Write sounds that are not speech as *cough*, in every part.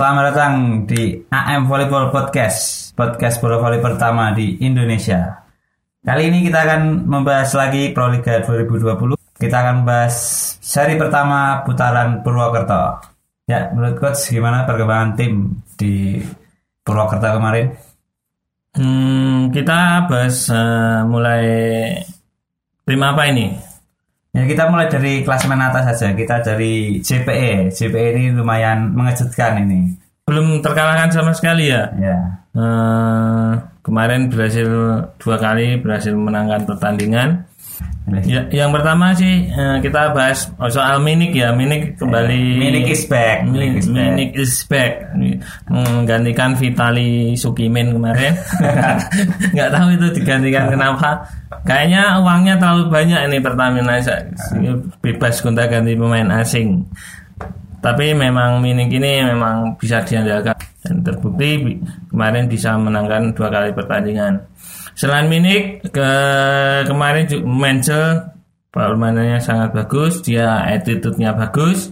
selamat datang di AM Volleyball Podcast, podcast bola voli pertama di Indonesia. Kali ini kita akan membahas lagi Pro Liga 2020. Kita akan membahas seri pertama putaran Purwokerto. Ya, menurut coach gimana perkembangan tim di Purwokerto kemarin? Hmm, kita bahas uh, mulai tim apa ini? Ya kita mulai dari klasemen atas saja. Kita dari JPE. JPE ini lumayan mengejutkan ini. Belum terkalahkan sama sekali ya. Ya. Uh, kemarin berhasil dua kali berhasil menangkan pertandingan. Ya, yang pertama sih uh, kita bahas soal Minik ya. Minik kembali. Minik is back. Minik is back. Minik is back. Menggantikan Vitali Sukimin kemarin. *laughs* Nggak tahu itu digantikan kenapa. Kayaknya uangnya terlalu banyak ini Pertamina bebas gonta ganti pemain asing. Tapi memang Minik ini memang bisa diandalkan dan terbukti kemarin bisa menangkan dua kali pertandingan. Selain Minik ke kemarin Menzel permainannya sangat bagus, dia attitude-nya bagus,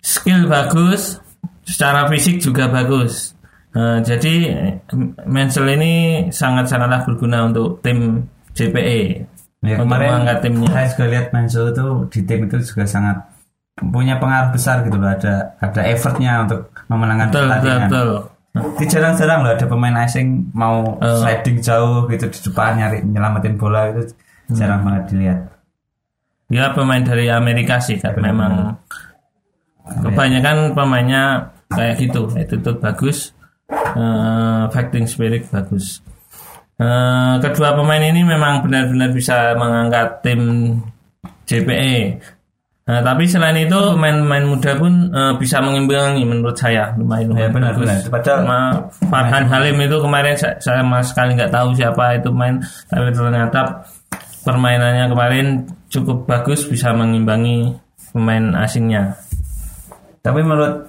skill bagus, secara fisik juga bagus. Uh, jadi Menzel ini sangat-sangatlah berguna untuk tim JPE. Ya, kemarin mengangkat timnya. Saya juga lihat Menzel itu di tim itu juga sangat punya pengaruh besar gitu loh. Ada ada effortnya untuk memenangkan betul, pertandingan. Betul, betul. Di jarang-jarang loh ada pemain asing mau uh. sliding jauh gitu di depan nyari nyelamatin bola itu jarang hmm. banget dilihat. Ya pemain dari Amerika sih kan memang kebanyakan pemainnya kayak gitu. Itu tuh bagus uh, fighting spirit bagus. Uh, kedua pemain ini memang benar-benar bisa mengangkat tim JPE Nah, tapi selain itu pemain-pemain muda pun uh, bisa mengimbangi menurut saya lumayan ya, benar, benar. Padahal Farhan Halim itu kemarin saya, saya sama sekali nggak tahu siapa itu main, tapi ternyata permainannya kemarin cukup bagus bisa mengimbangi pemain asingnya. Tapi menurut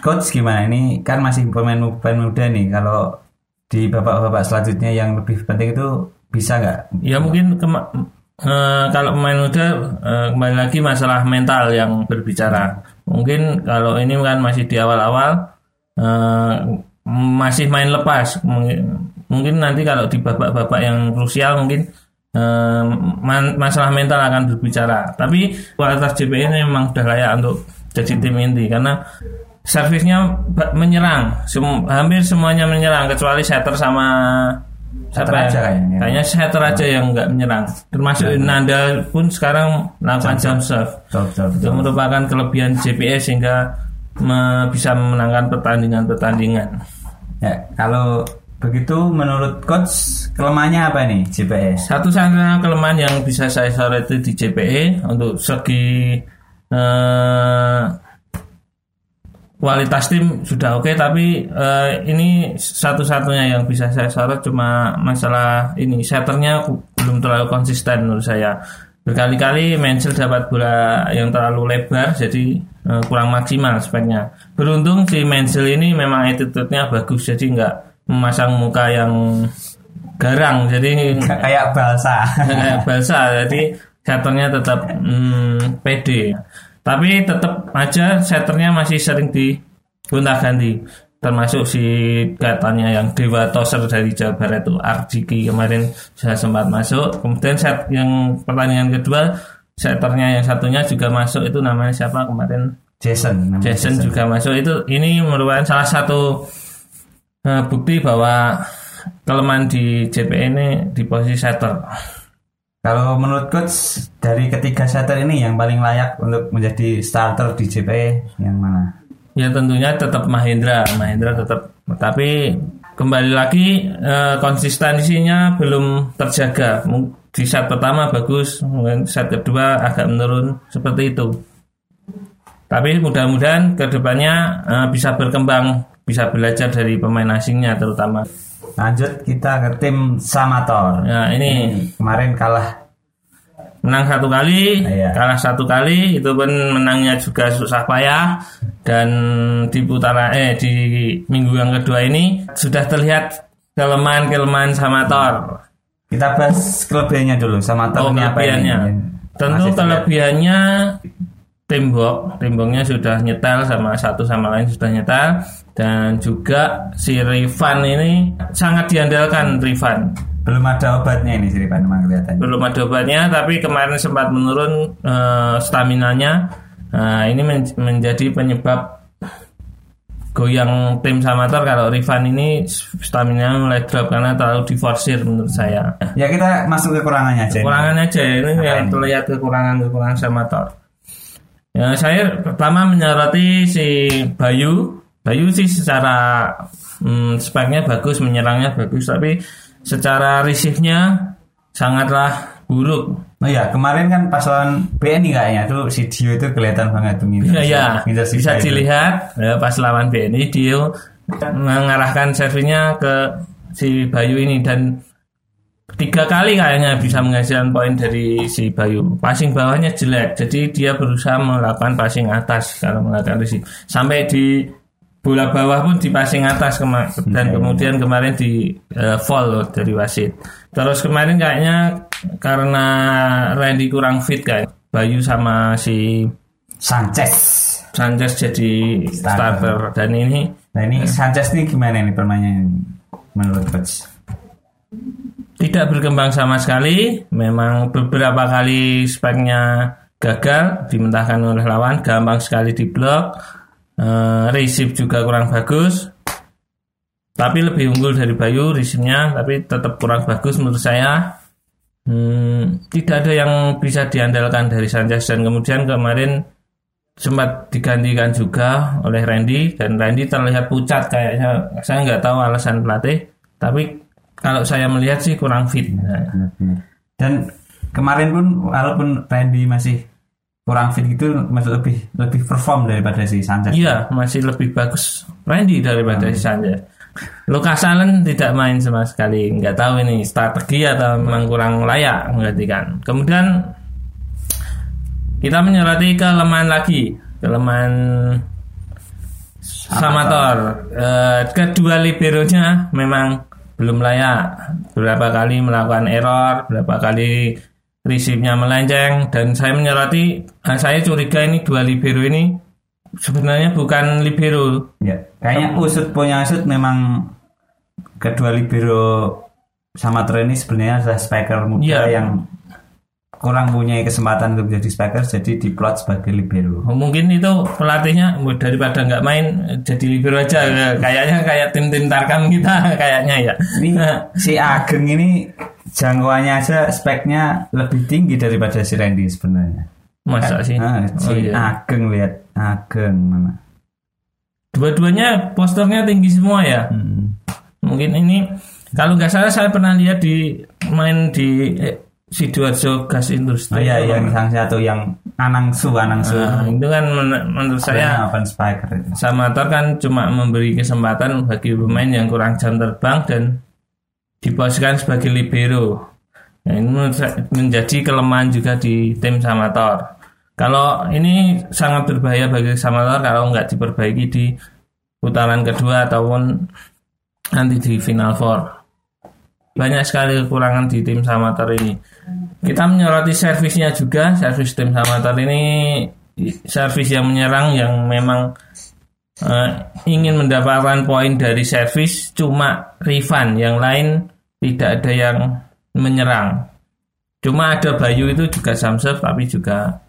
coach gimana ini kan masih pemain-pemain muda nih kalau di babak-babak selanjutnya yang lebih penting itu bisa nggak? Ya mungkin Uh, kalau pemain muda uh, kembali lagi masalah mental yang berbicara. Mungkin kalau ini kan masih di awal-awal uh, masih main lepas. Mungkin, nanti kalau di babak-babak yang krusial mungkin uh, man, masalah mental akan berbicara. Tapi kualitas ini memang sudah layak untuk jadi tim inti karena servisnya menyerang. Sem hampir semuanya menyerang kecuali setter sama Setter aja kayaknya. Kayaknya setter aja yang nggak menyerang. Termasuk ya. Nanda pun sekarang melakukan jump serve. Itu merupakan kelebihan JPS sehingga me bisa memenangkan pertandingan-pertandingan. Ya, kalau begitu menurut coach kelemahannya apa nih JPS? Satu-satunya kelemahan yang bisa saya soroti di JPE untuk segi eh, kualitas tim sudah oke okay, tapi uh, ini satu-satunya yang bisa saya sorot cuma masalah ini setternya belum terlalu konsisten menurut saya. Berkali-kali Mansell dapat bola yang terlalu lebar jadi uh, kurang maksimal speknya. Beruntung si Mansell ini memang attitude-nya bagus jadi nggak memasang muka yang garang jadi kayak balsa. Kayak balsa jadi setternya tetap hmm, pede tapi tetap aja setternya masih sering di gonta ganti termasuk si katanya yang Dewa Toser dari Jawa Barat itu Arjiki kemarin saya sempat masuk. Kemudian set yang pertandingan kedua setternya yang satunya juga masuk. Itu namanya siapa? Kemarin Jason Jason, Jason. juga masuk. Itu ini merupakan salah satu uh, bukti bahwa kelemahan di JP ini di posisi setter kalau menurut coach dari ketiga setter ini yang paling layak untuk menjadi starter di JP yang mana? Ya tentunya tetap Mahendra, Mahendra tetap. Tapi kembali lagi eh, konsistensinya belum terjaga. Di set pertama bagus, mungkin set kedua agak menurun seperti itu. Tapi mudah-mudahan ke depannya eh, bisa berkembang, bisa belajar dari pemain asingnya terutama. Lanjut kita ke tim Samator. Ya ini kemarin kalah menang satu kali, iya. kalah satu kali, itu pun menangnya juga susah payah dan di putaran eh di minggu yang kedua ini sudah terlihat kelemahan-kelemahan Samator. Kita bahas kelebihannya dulu Samator oh, kelebihannya. Tentu kelebihannya tembok, temboknya sudah nyetel sama satu sama lain sudah nyetel dan juga si Rifan ini sangat diandalkan Rifan. Belum ada obatnya ini sih Pak memang kelihatannya. Belum ada obatnya tapi kemarin sempat menurun eh, staminanya. Nah, ini men- menjadi penyebab goyang tim Samator kalau Rifan ini stamina mulai drop karena terlalu diforsir menurut saya. Ya kita masuk ke kekurangannya aja. Kekurangannya aja ini Apa yang ini? terlihat kekurangan-kekurangan Samator. Ya, saya pertama menyoroti si Bayu. Bayu sih secara hmm, speknya bagus, menyerangnya bagus, tapi secara receive-nya sangatlah buruk. Oh iya, kemarin kan pas lawan BNI kayaknya tuh si Dio itu kelihatan banget tuh ngincer. Ya, ya bisa dilihat ya, pas lawan BNI dia mengarahkan servinya ke si Bayu ini dan tiga kali kayaknya bisa menghasilkan poin dari si Bayu. Passing bawahnya jelek, jadi dia berusaha melakukan passing atas kalau melakukan receive. Sampai di bola bawah pun di passing atas kema- dan kemudian kemarin di eh, fall loh dari wasit. Terus kemarin kayaknya karena Randy kurang fit kayak Bayu sama si Sanchez. Sanchez jadi Starter. starter dan ini Nah ini Sanchez ini gimana nih permainannya menurut coach? Tidak berkembang sama sekali. Memang beberapa kali speknya gagal, dimentahkan oleh lawan, gampang sekali diblok. Eh, receive juga kurang bagus. Tapi lebih unggul dari Bayu receive-nya, tapi tetap kurang bagus menurut saya. Hmm, tidak ada yang bisa diandalkan dari Sanchez dan kemudian kemarin sempat digantikan juga oleh Randy dan Randy terlihat pucat kayaknya saya nggak tahu alasan pelatih tapi kalau saya melihat sih kurang fit. Dan kemarin pun walaupun Randy masih kurang fit gitu masih lebih lebih perform daripada si Sanchez. iya masih lebih bagus Randy daripada si Sanchez. Lucas Allen tidak main sama sekali. Nggak tahu ini strategi atau memang kurang layak menggantikan kemudian kita menyoroti kelemahan lagi. Kelemahan Samator. Eh, kedua liberonya memang belum layak beberapa kali melakukan error beberapa kali receive-nya melenceng dan saya menyoroti eh, saya curiga ini dua libero ini sebenarnya bukan libero Ya, kayaknya usut punya usut memang kedua libero sama ini sebenarnya adalah spiker muda Iya. yang kurang punya kesempatan untuk jadi spiker jadi diplot sebagai libero. mungkin itu pelatihnya daripada nggak main jadi libero aja kayaknya kayak tim-tim tarkam kita *laughs* kayaknya ya Ini si Ageng ini jangkauannya aja speknya lebih tinggi daripada si Randy sebenarnya. masa sih Ah, Oh, si iya. Ageng lihat Ageng mana? dua-duanya posternya tinggi semua ya Hmm. mungkin ini kalau nggak salah saya pernah lihat di main di eh, sidoarjo gas Oh industri iya yang sang satu yang Anangsu Anangsu. Nah, itu kan men- menurut saya open spiker itu. Samator kan cuma memberi kesempatan bagi pemain yang kurang jam terbang dan diposisikan sebagai libero. Nah, ini menjadi kelemahan juga di tim Samator. Kalau ini sangat berbahaya bagi Samator kalau nggak diperbaiki di putaran kedua ataupun nanti di final four. Banyak sekali kekurangan di tim Samator ini. Kita menyoroti servisnya juga, servis tim Samator ini servis yang menyerang yang memang eh, ingin mendapatkan poin dari servis cuma Rifan, yang lain tidak ada yang menyerang. Cuma ada Bayu itu juga serve tapi juga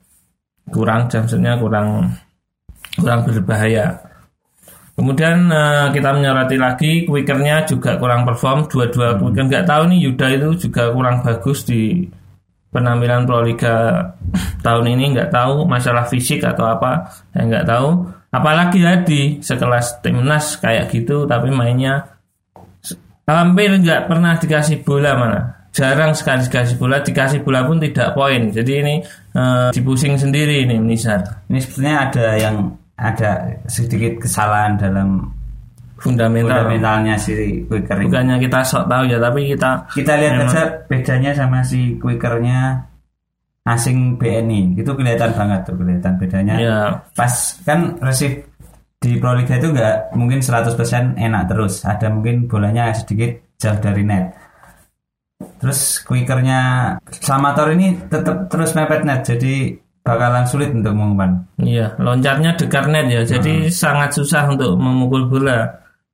kurang serve-nya kurang kurang berbahaya. Kemudian eh, kita menyoroti lagi quickernya juga kurang perform dua-dua quicker nggak tahu nih Yuda itu juga kurang bagus di penampilan Proliga tahun ini nggak tahu masalah fisik atau apa saya nggak tahu. Apalagi ya di sekelas timnas kayak gitu tapi mainnya hampir nggak pernah dikasih bola mana jarang sekali dikasih bola dikasih bola pun tidak poin. Jadi ini eh, dipusing sendiri ini Nizar. Ini sebenarnya ada yang ada sedikit kesalahan dalam fundamental fundamentalnya si Quicker ini. bukannya kita sok tahu ya tapi kita Kita lihat Memang. aja bedanya sama si Quickernya asing BNI. Itu kelihatan banget tuh kelihatan bedanya. ya Pas kan receive di Proliga itu nggak mungkin 100% enak terus. Ada mungkin bolanya sedikit jauh dari net. Terus Quickernya Samator ini tetap terus mepet net. Jadi bakalan sulit untuk mengumpan. Iya, loncatnya dekat net ya, jadi sangat susah untuk memukul bola.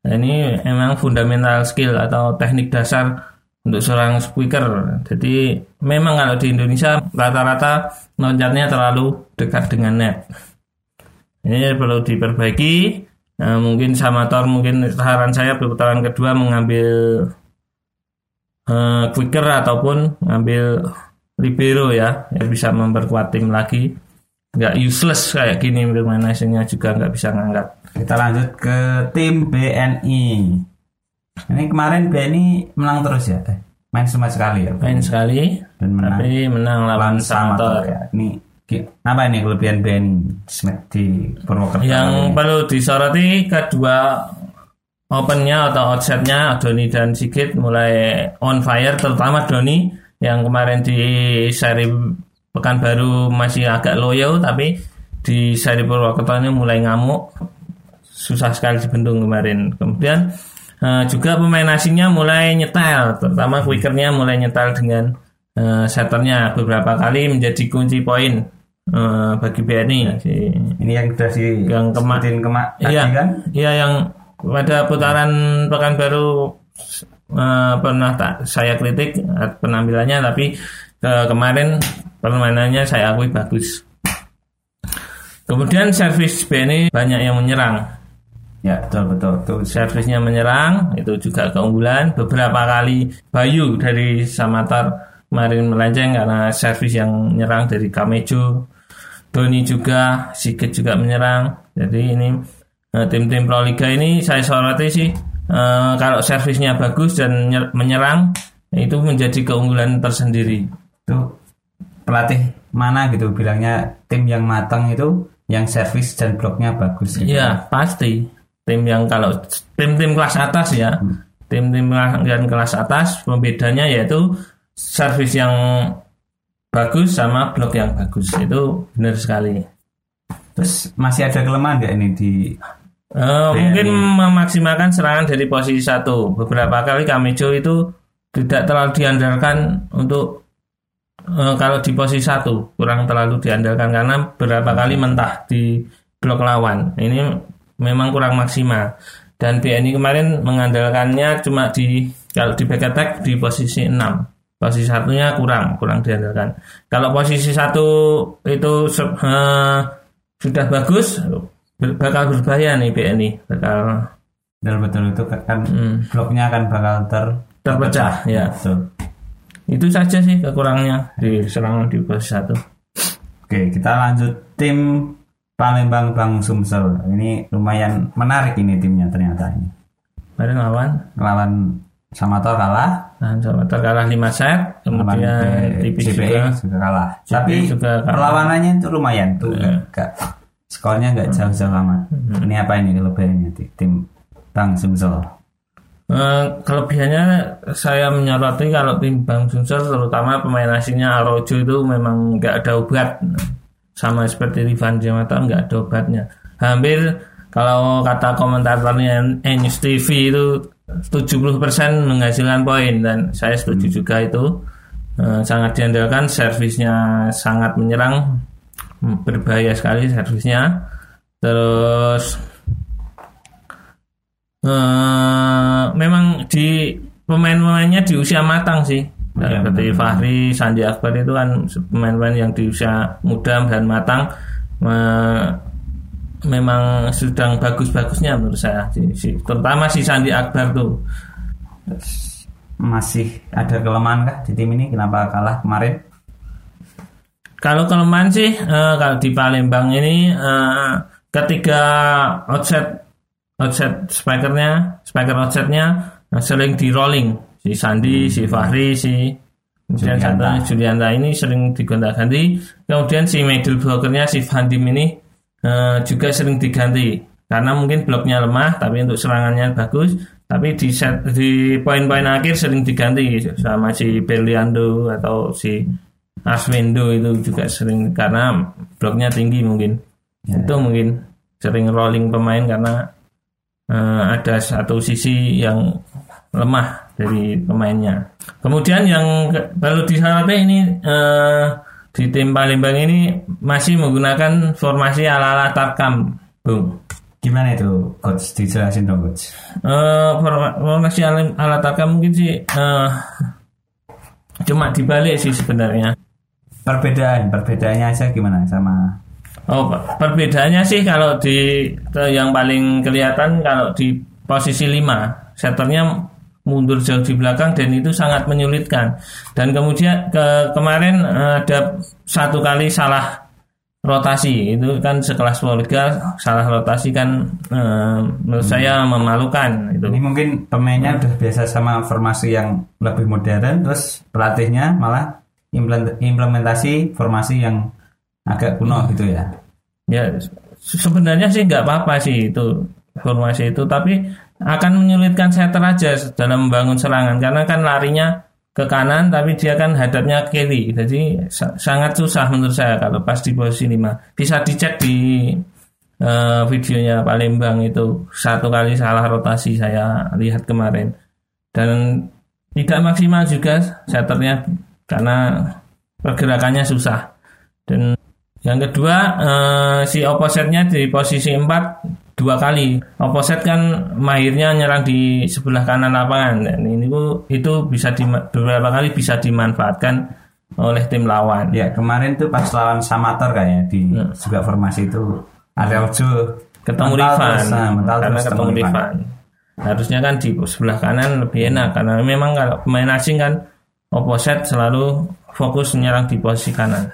Nah, ini emang fundamental skill atau teknik dasar untuk seorang speaker. Jadi memang kalau di Indonesia rata-rata loncatnya terlalu dekat dengan net. Ini perlu diperbaiki. Nah, mungkin Samator mungkin saran saya putaran kedua mengambil eh, quicker ataupun ngambil libero ya yang bisa memperkuat tim lagi nggak useless kayak gini permainannya juga nggak bisa ngangkat Kita lanjut ke tim BNI. Ini kemarin BNI menang terus ya? Eh, main cuma sekali ya? main sekali Dan menang. tapi menang lawan Santor ya. Ini apa ini kelebihan BNI di Purwokerto? yang ini? perlu disoroti kedua opennya atau outsetnya Doni dan Sigit mulai on fire terutama Doni yang kemarin di seri Pekanbaru masih agak loyo tapi di seri Purwokerto ini mulai ngamuk. Susah sekali dibendung kemarin. Kemudian eh, juga pemain asingnya mulai nyetel terutama quickernya mulai nyetel dengan eh, setternya beberapa kali menjadi kunci poin eh, bagi BNI Si- Ini yang sudah di Yang kema- sebutin kema- tadi Iya, kan? iya yang pada putaran Pekanbaru eh, pernah tak saya kritik eh, penampilannya, tapi eh, kemarin permainannya saya akui bagus. Kemudian servis BNI banyak yang menyerang. Ya betul betul. Tuh, Servisnya menyerang itu juga keunggulan. Beberapa kali Bayu dari Samatar kemarin melenceng karena servis yang menyerang dari Kamejo. Doni juga, Sigit juga menyerang. Jadi ini tim-tim Pro Liga ini saya soroti sih eh, kalau servisnya bagus dan nyer- menyerang itu menjadi keunggulan tersendiri. itu pelatih mana gitu bilangnya tim yang matang itu yang servis dan bloknya bagus gitu. Iya pasti tim yang kalau tim-tim kelas atas ya tim-tim yang kelas atas pembedanya yaitu servis yang bagus sama blok yang bagus itu benar sekali. Terus masih ada kelemahan nggak ini di Eh, mungkin memaksimalkan serangan dari posisi satu. Beberapa kali Kamejo itu tidak terlalu diandalkan untuk eh, kalau di posisi satu kurang terlalu diandalkan karena beberapa kali mentah di blok lawan. Ini memang kurang maksimal. Dan BNI kemarin mengandalkannya cuma di kalau di back attack di posisi 6. Posisi satunya kurang, kurang diandalkan. Kalau posisi satu itu eh, sudah bagus, bakal berbahaya nih BNI, bakal betul betul itu kan Hmm. bloknya akan bakal ter terpecah ya. Betul. Itu saja sih kekurangannya di serangan di posisi satu. Oke kita lanjut tim Palembang Bang Sumsel ini lumayan menarik ini timnya ternyata ini Kemarin lawan lawan Samator kalah dan sama terkalah 5 set, lawan kemudian tipis CPE juga. juga kalah CPE tapi juga kalah. perlawanannya itu lumayan tuh enggak skornya nggak jauh-jauh amat. Hmm. ini apa ini kelebihannya? Di tim Bang Sumsel Eh, kelebihannya saya menyoroti kalau tim Bang Sumsel terutama pemain asingnya Arojo itu memang nggak ada obat. Sama seperti Rifan Jamata nggak ada obatnya. Hampir kalau kata komentatornya News TV itu 70% menghasilkan poin dan saya setuju juga itu. Eh, sangat diandalkan servisnya sangat menyerang berbahaya sekali servisnya terus eh, memang di pemain-pemainnya di usia matang sih. Iya, seperti benar. Fahri, Sandi Akbar itu kan pemain-pemain yang di usia muda dan matang me- memang sedang bagus-bagusnya menurut saya. Terutama si Sandi Akbar tuh. Masih ada kelemahan kah di tim ini? Kenapa kalah kemarin Kalau kelemahan sih eh, kalau di Palembang ini eh, ketiga outset outset spikernya spiker outsetnya eh, sering di rolling si Sandi, si Fahri, si kemudian Julianta. Julianta ini sering digonta-ganti. Kemudian si middle blockernya si Vandim ini eh, juga sering diganti karena mungkin bloknya lemah tapi untuk serangannya bagus. Tapi di set, di poin-poin akhir sering diganti sama si Berliando atau si Aswendo itu juga sering karena bloknya tinggi mungkin Ya. itu mungkin sering rolling pemain karena eh, ada satu sisi yang lemah dari pemainnya kemudian yang perlu disoroti ini eh, di tim Palembang ini masih menggunakan formasi ala-ala Tarkam, Bung. Gimana itu coach dijelasin dong coach. Forma- formasi ala, ala Tarkam mungkin sih eh, cuma dibalik sih sebenarnya. Perbedaan, perbedaannya aja gimana sama? Oh, per- perbedaannya sih kalau di yang paling kelihatan kalau di posisi 5, setternya mundur jauh di belakang dan itu sangat menyulitkan. Dan kemudian ke kemarin ada satu kali salah rotasi. Itu kan sekelas Polga salah rotasi kan eh, menurut saya memalukan itu. Ini mungkin pemainnya udah biasa sama formasi yang lebih modern, terus pelatihnya malah implementasi formasi yang agak kuno gitu ya. Ya se- sebenarnya sih nggak apa-apa sih itu formasi itu, tapi akan menyulitkan setter aja dalam membangun serangan. Karena kan larinya ke kanan tapi dia kan hadapnya ke kiri, jadi sa- sangat susah menurut saya kalau pas di posisi 5 Bisa dicek di eh, videonya Palembang itu. Satu kali salah rotasi saya lihat kemarin. Dan tidak maksimal juga setternya karena pergerakannya susah dan yang kedua eh, si opposite-nya di posisi 4 dua kali. Opposite kan mahirnya nyerang di sebelah kanan lapangan. Dan ini itu bisa di, beberapa kali bisa dimanfaatkan oleh tim lawan. Ya kemarin tuh pas lawan Samator kayaknya di juga formasi itu ada Ojo Ketemu Rifan nah, mental karena terus ketemu Rifan. Harusnya kan di sebelah kanan lebih enak karena memang kalau pemain asing kan opposite selalu fokus menyerang di posisi kanan.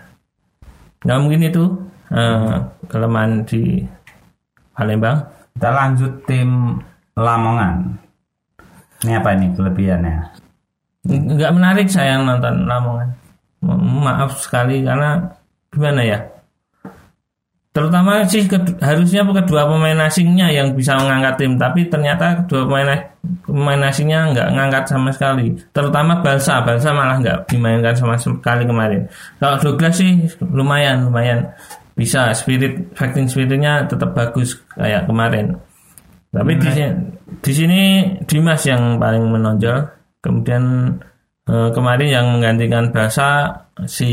Nah mungkin itu eh, kelemahan di Palembang. Kita lanjut tim Lamongan. Ini apa ini kelebihannya? nggak menarik saya nonton Lamongan Ma- maaf sekali karena gimana ya terutama sih kedu- harusnya kedua pemain asingnya yang bisa mengangkat tim tapi ternyata kedua pemain pemain asingnya nggak ngangkat sama sekali. Terutama Balsa Balsa malah nggak dimainkan sama sekali kemarin. Kalau Douglas sih lumayan lumayan bisa spirit fighting spiritnya tetap bagus kayak kemarin. Tapi di sini, di sini Dimas yang paling menonjol. Kemudian eh, kemarin yang menggantikan Basa si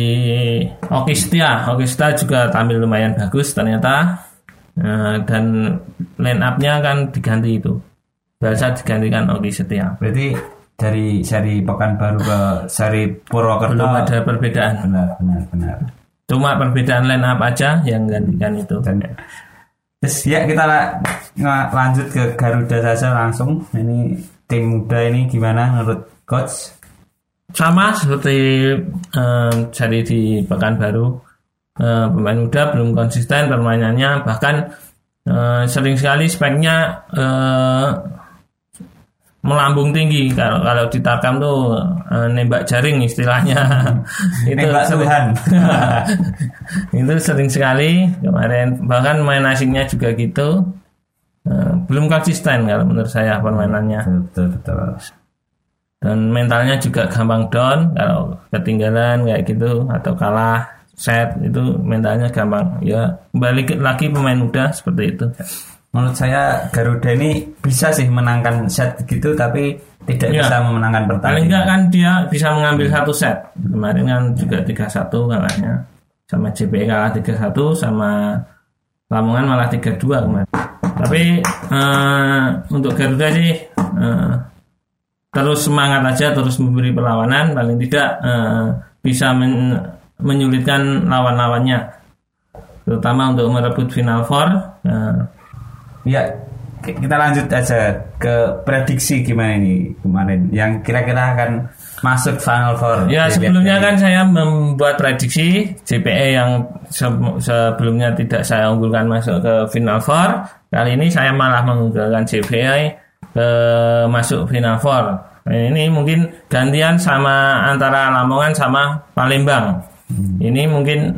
Okistia. Okistia juga tampil lumayan bagus ternyata. Eh, dan line up-nya kan diganti itu. Basa digantikan Okistia. Berarti dari seri Pekanbaru ke seri Purwokerto Belum ada perbedaan. benar benar benar. Cuma perbedaan line up aja yang gantikan itu. Dan terus ya kita lanjut ke Garuda saja langsung. Ini tim muda ini gimana menurut coach? Sama seperti eh, jadi di Pekanbaru eh, pemain muda belum konsisten permainannya bahkan eh, sering sekali speknya eh, melambung tinggi. Kalau kalau di Tarkam tuh eh, nembak jaring istilahnya. *laughs* Nembak sering- Tuhan. *laughs* itu sering sekali kemarin. Bahkan main asingnya juga gitu. Eh, belum konsisten kalau menurut saya permainannya. Betul betul. Dan mentalnya juga gampang down kalau ketinggalan kayak gitu atau kalah set itu mentalnya gampang. Ya kembali ke- lagi pemain muda seperti itu. Menurut saya Garuda ini bisa sih menangkan set gitu tapi tidak Ya. bisa memenangkan paling pertandingan. enggak kan dia bisa mengambil satu set. Kemarin kan juga 3-1 kalahnya. Sama JPE kalah 3-1 sama Lamongan malah 3-2 kemarin. Tapi eh, untuk Garuda sih eh, terus semangat aja terus memberi perlawanan paling tidak eh, bisa men- menyulitkan lawan-lawannya terutama untuk merebut final four eh, Ya, ki- kita lanjut aja ke prediksi gimana ini kemarin yang kira-kira akan masuk final four. Ya sebelumnya kan saya membuat prediksi JPE yang se- sebelumnya tidak saya unggulkan masuk ke final four. Kali ini saya malah mengunggulkan JPE ke masuk final four. Ini mungkin gantian sama antara Lamongan sama Palembang. Ini mungkin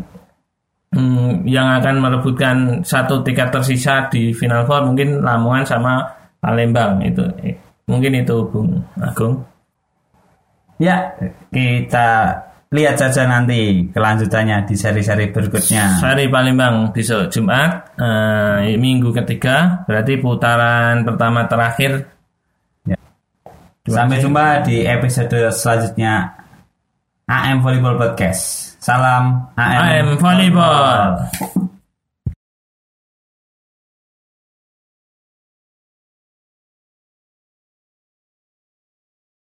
hmm, yang akan merebutkan satu tiket tersisa di final four mungkin Lamongan sama Palembang itu. Eh, Mungkin itu Bung Agung. Ya, kita lihat saja nanti kelanjutannya di seri-seri berikutnya. Sari Palembang besok Jumat eh, minggu ketiga berarti putaran pertama terakhir Sampai jumpa di episode selanjutnya AM Volleyball Podcast. Salam AM, AM Volleyball.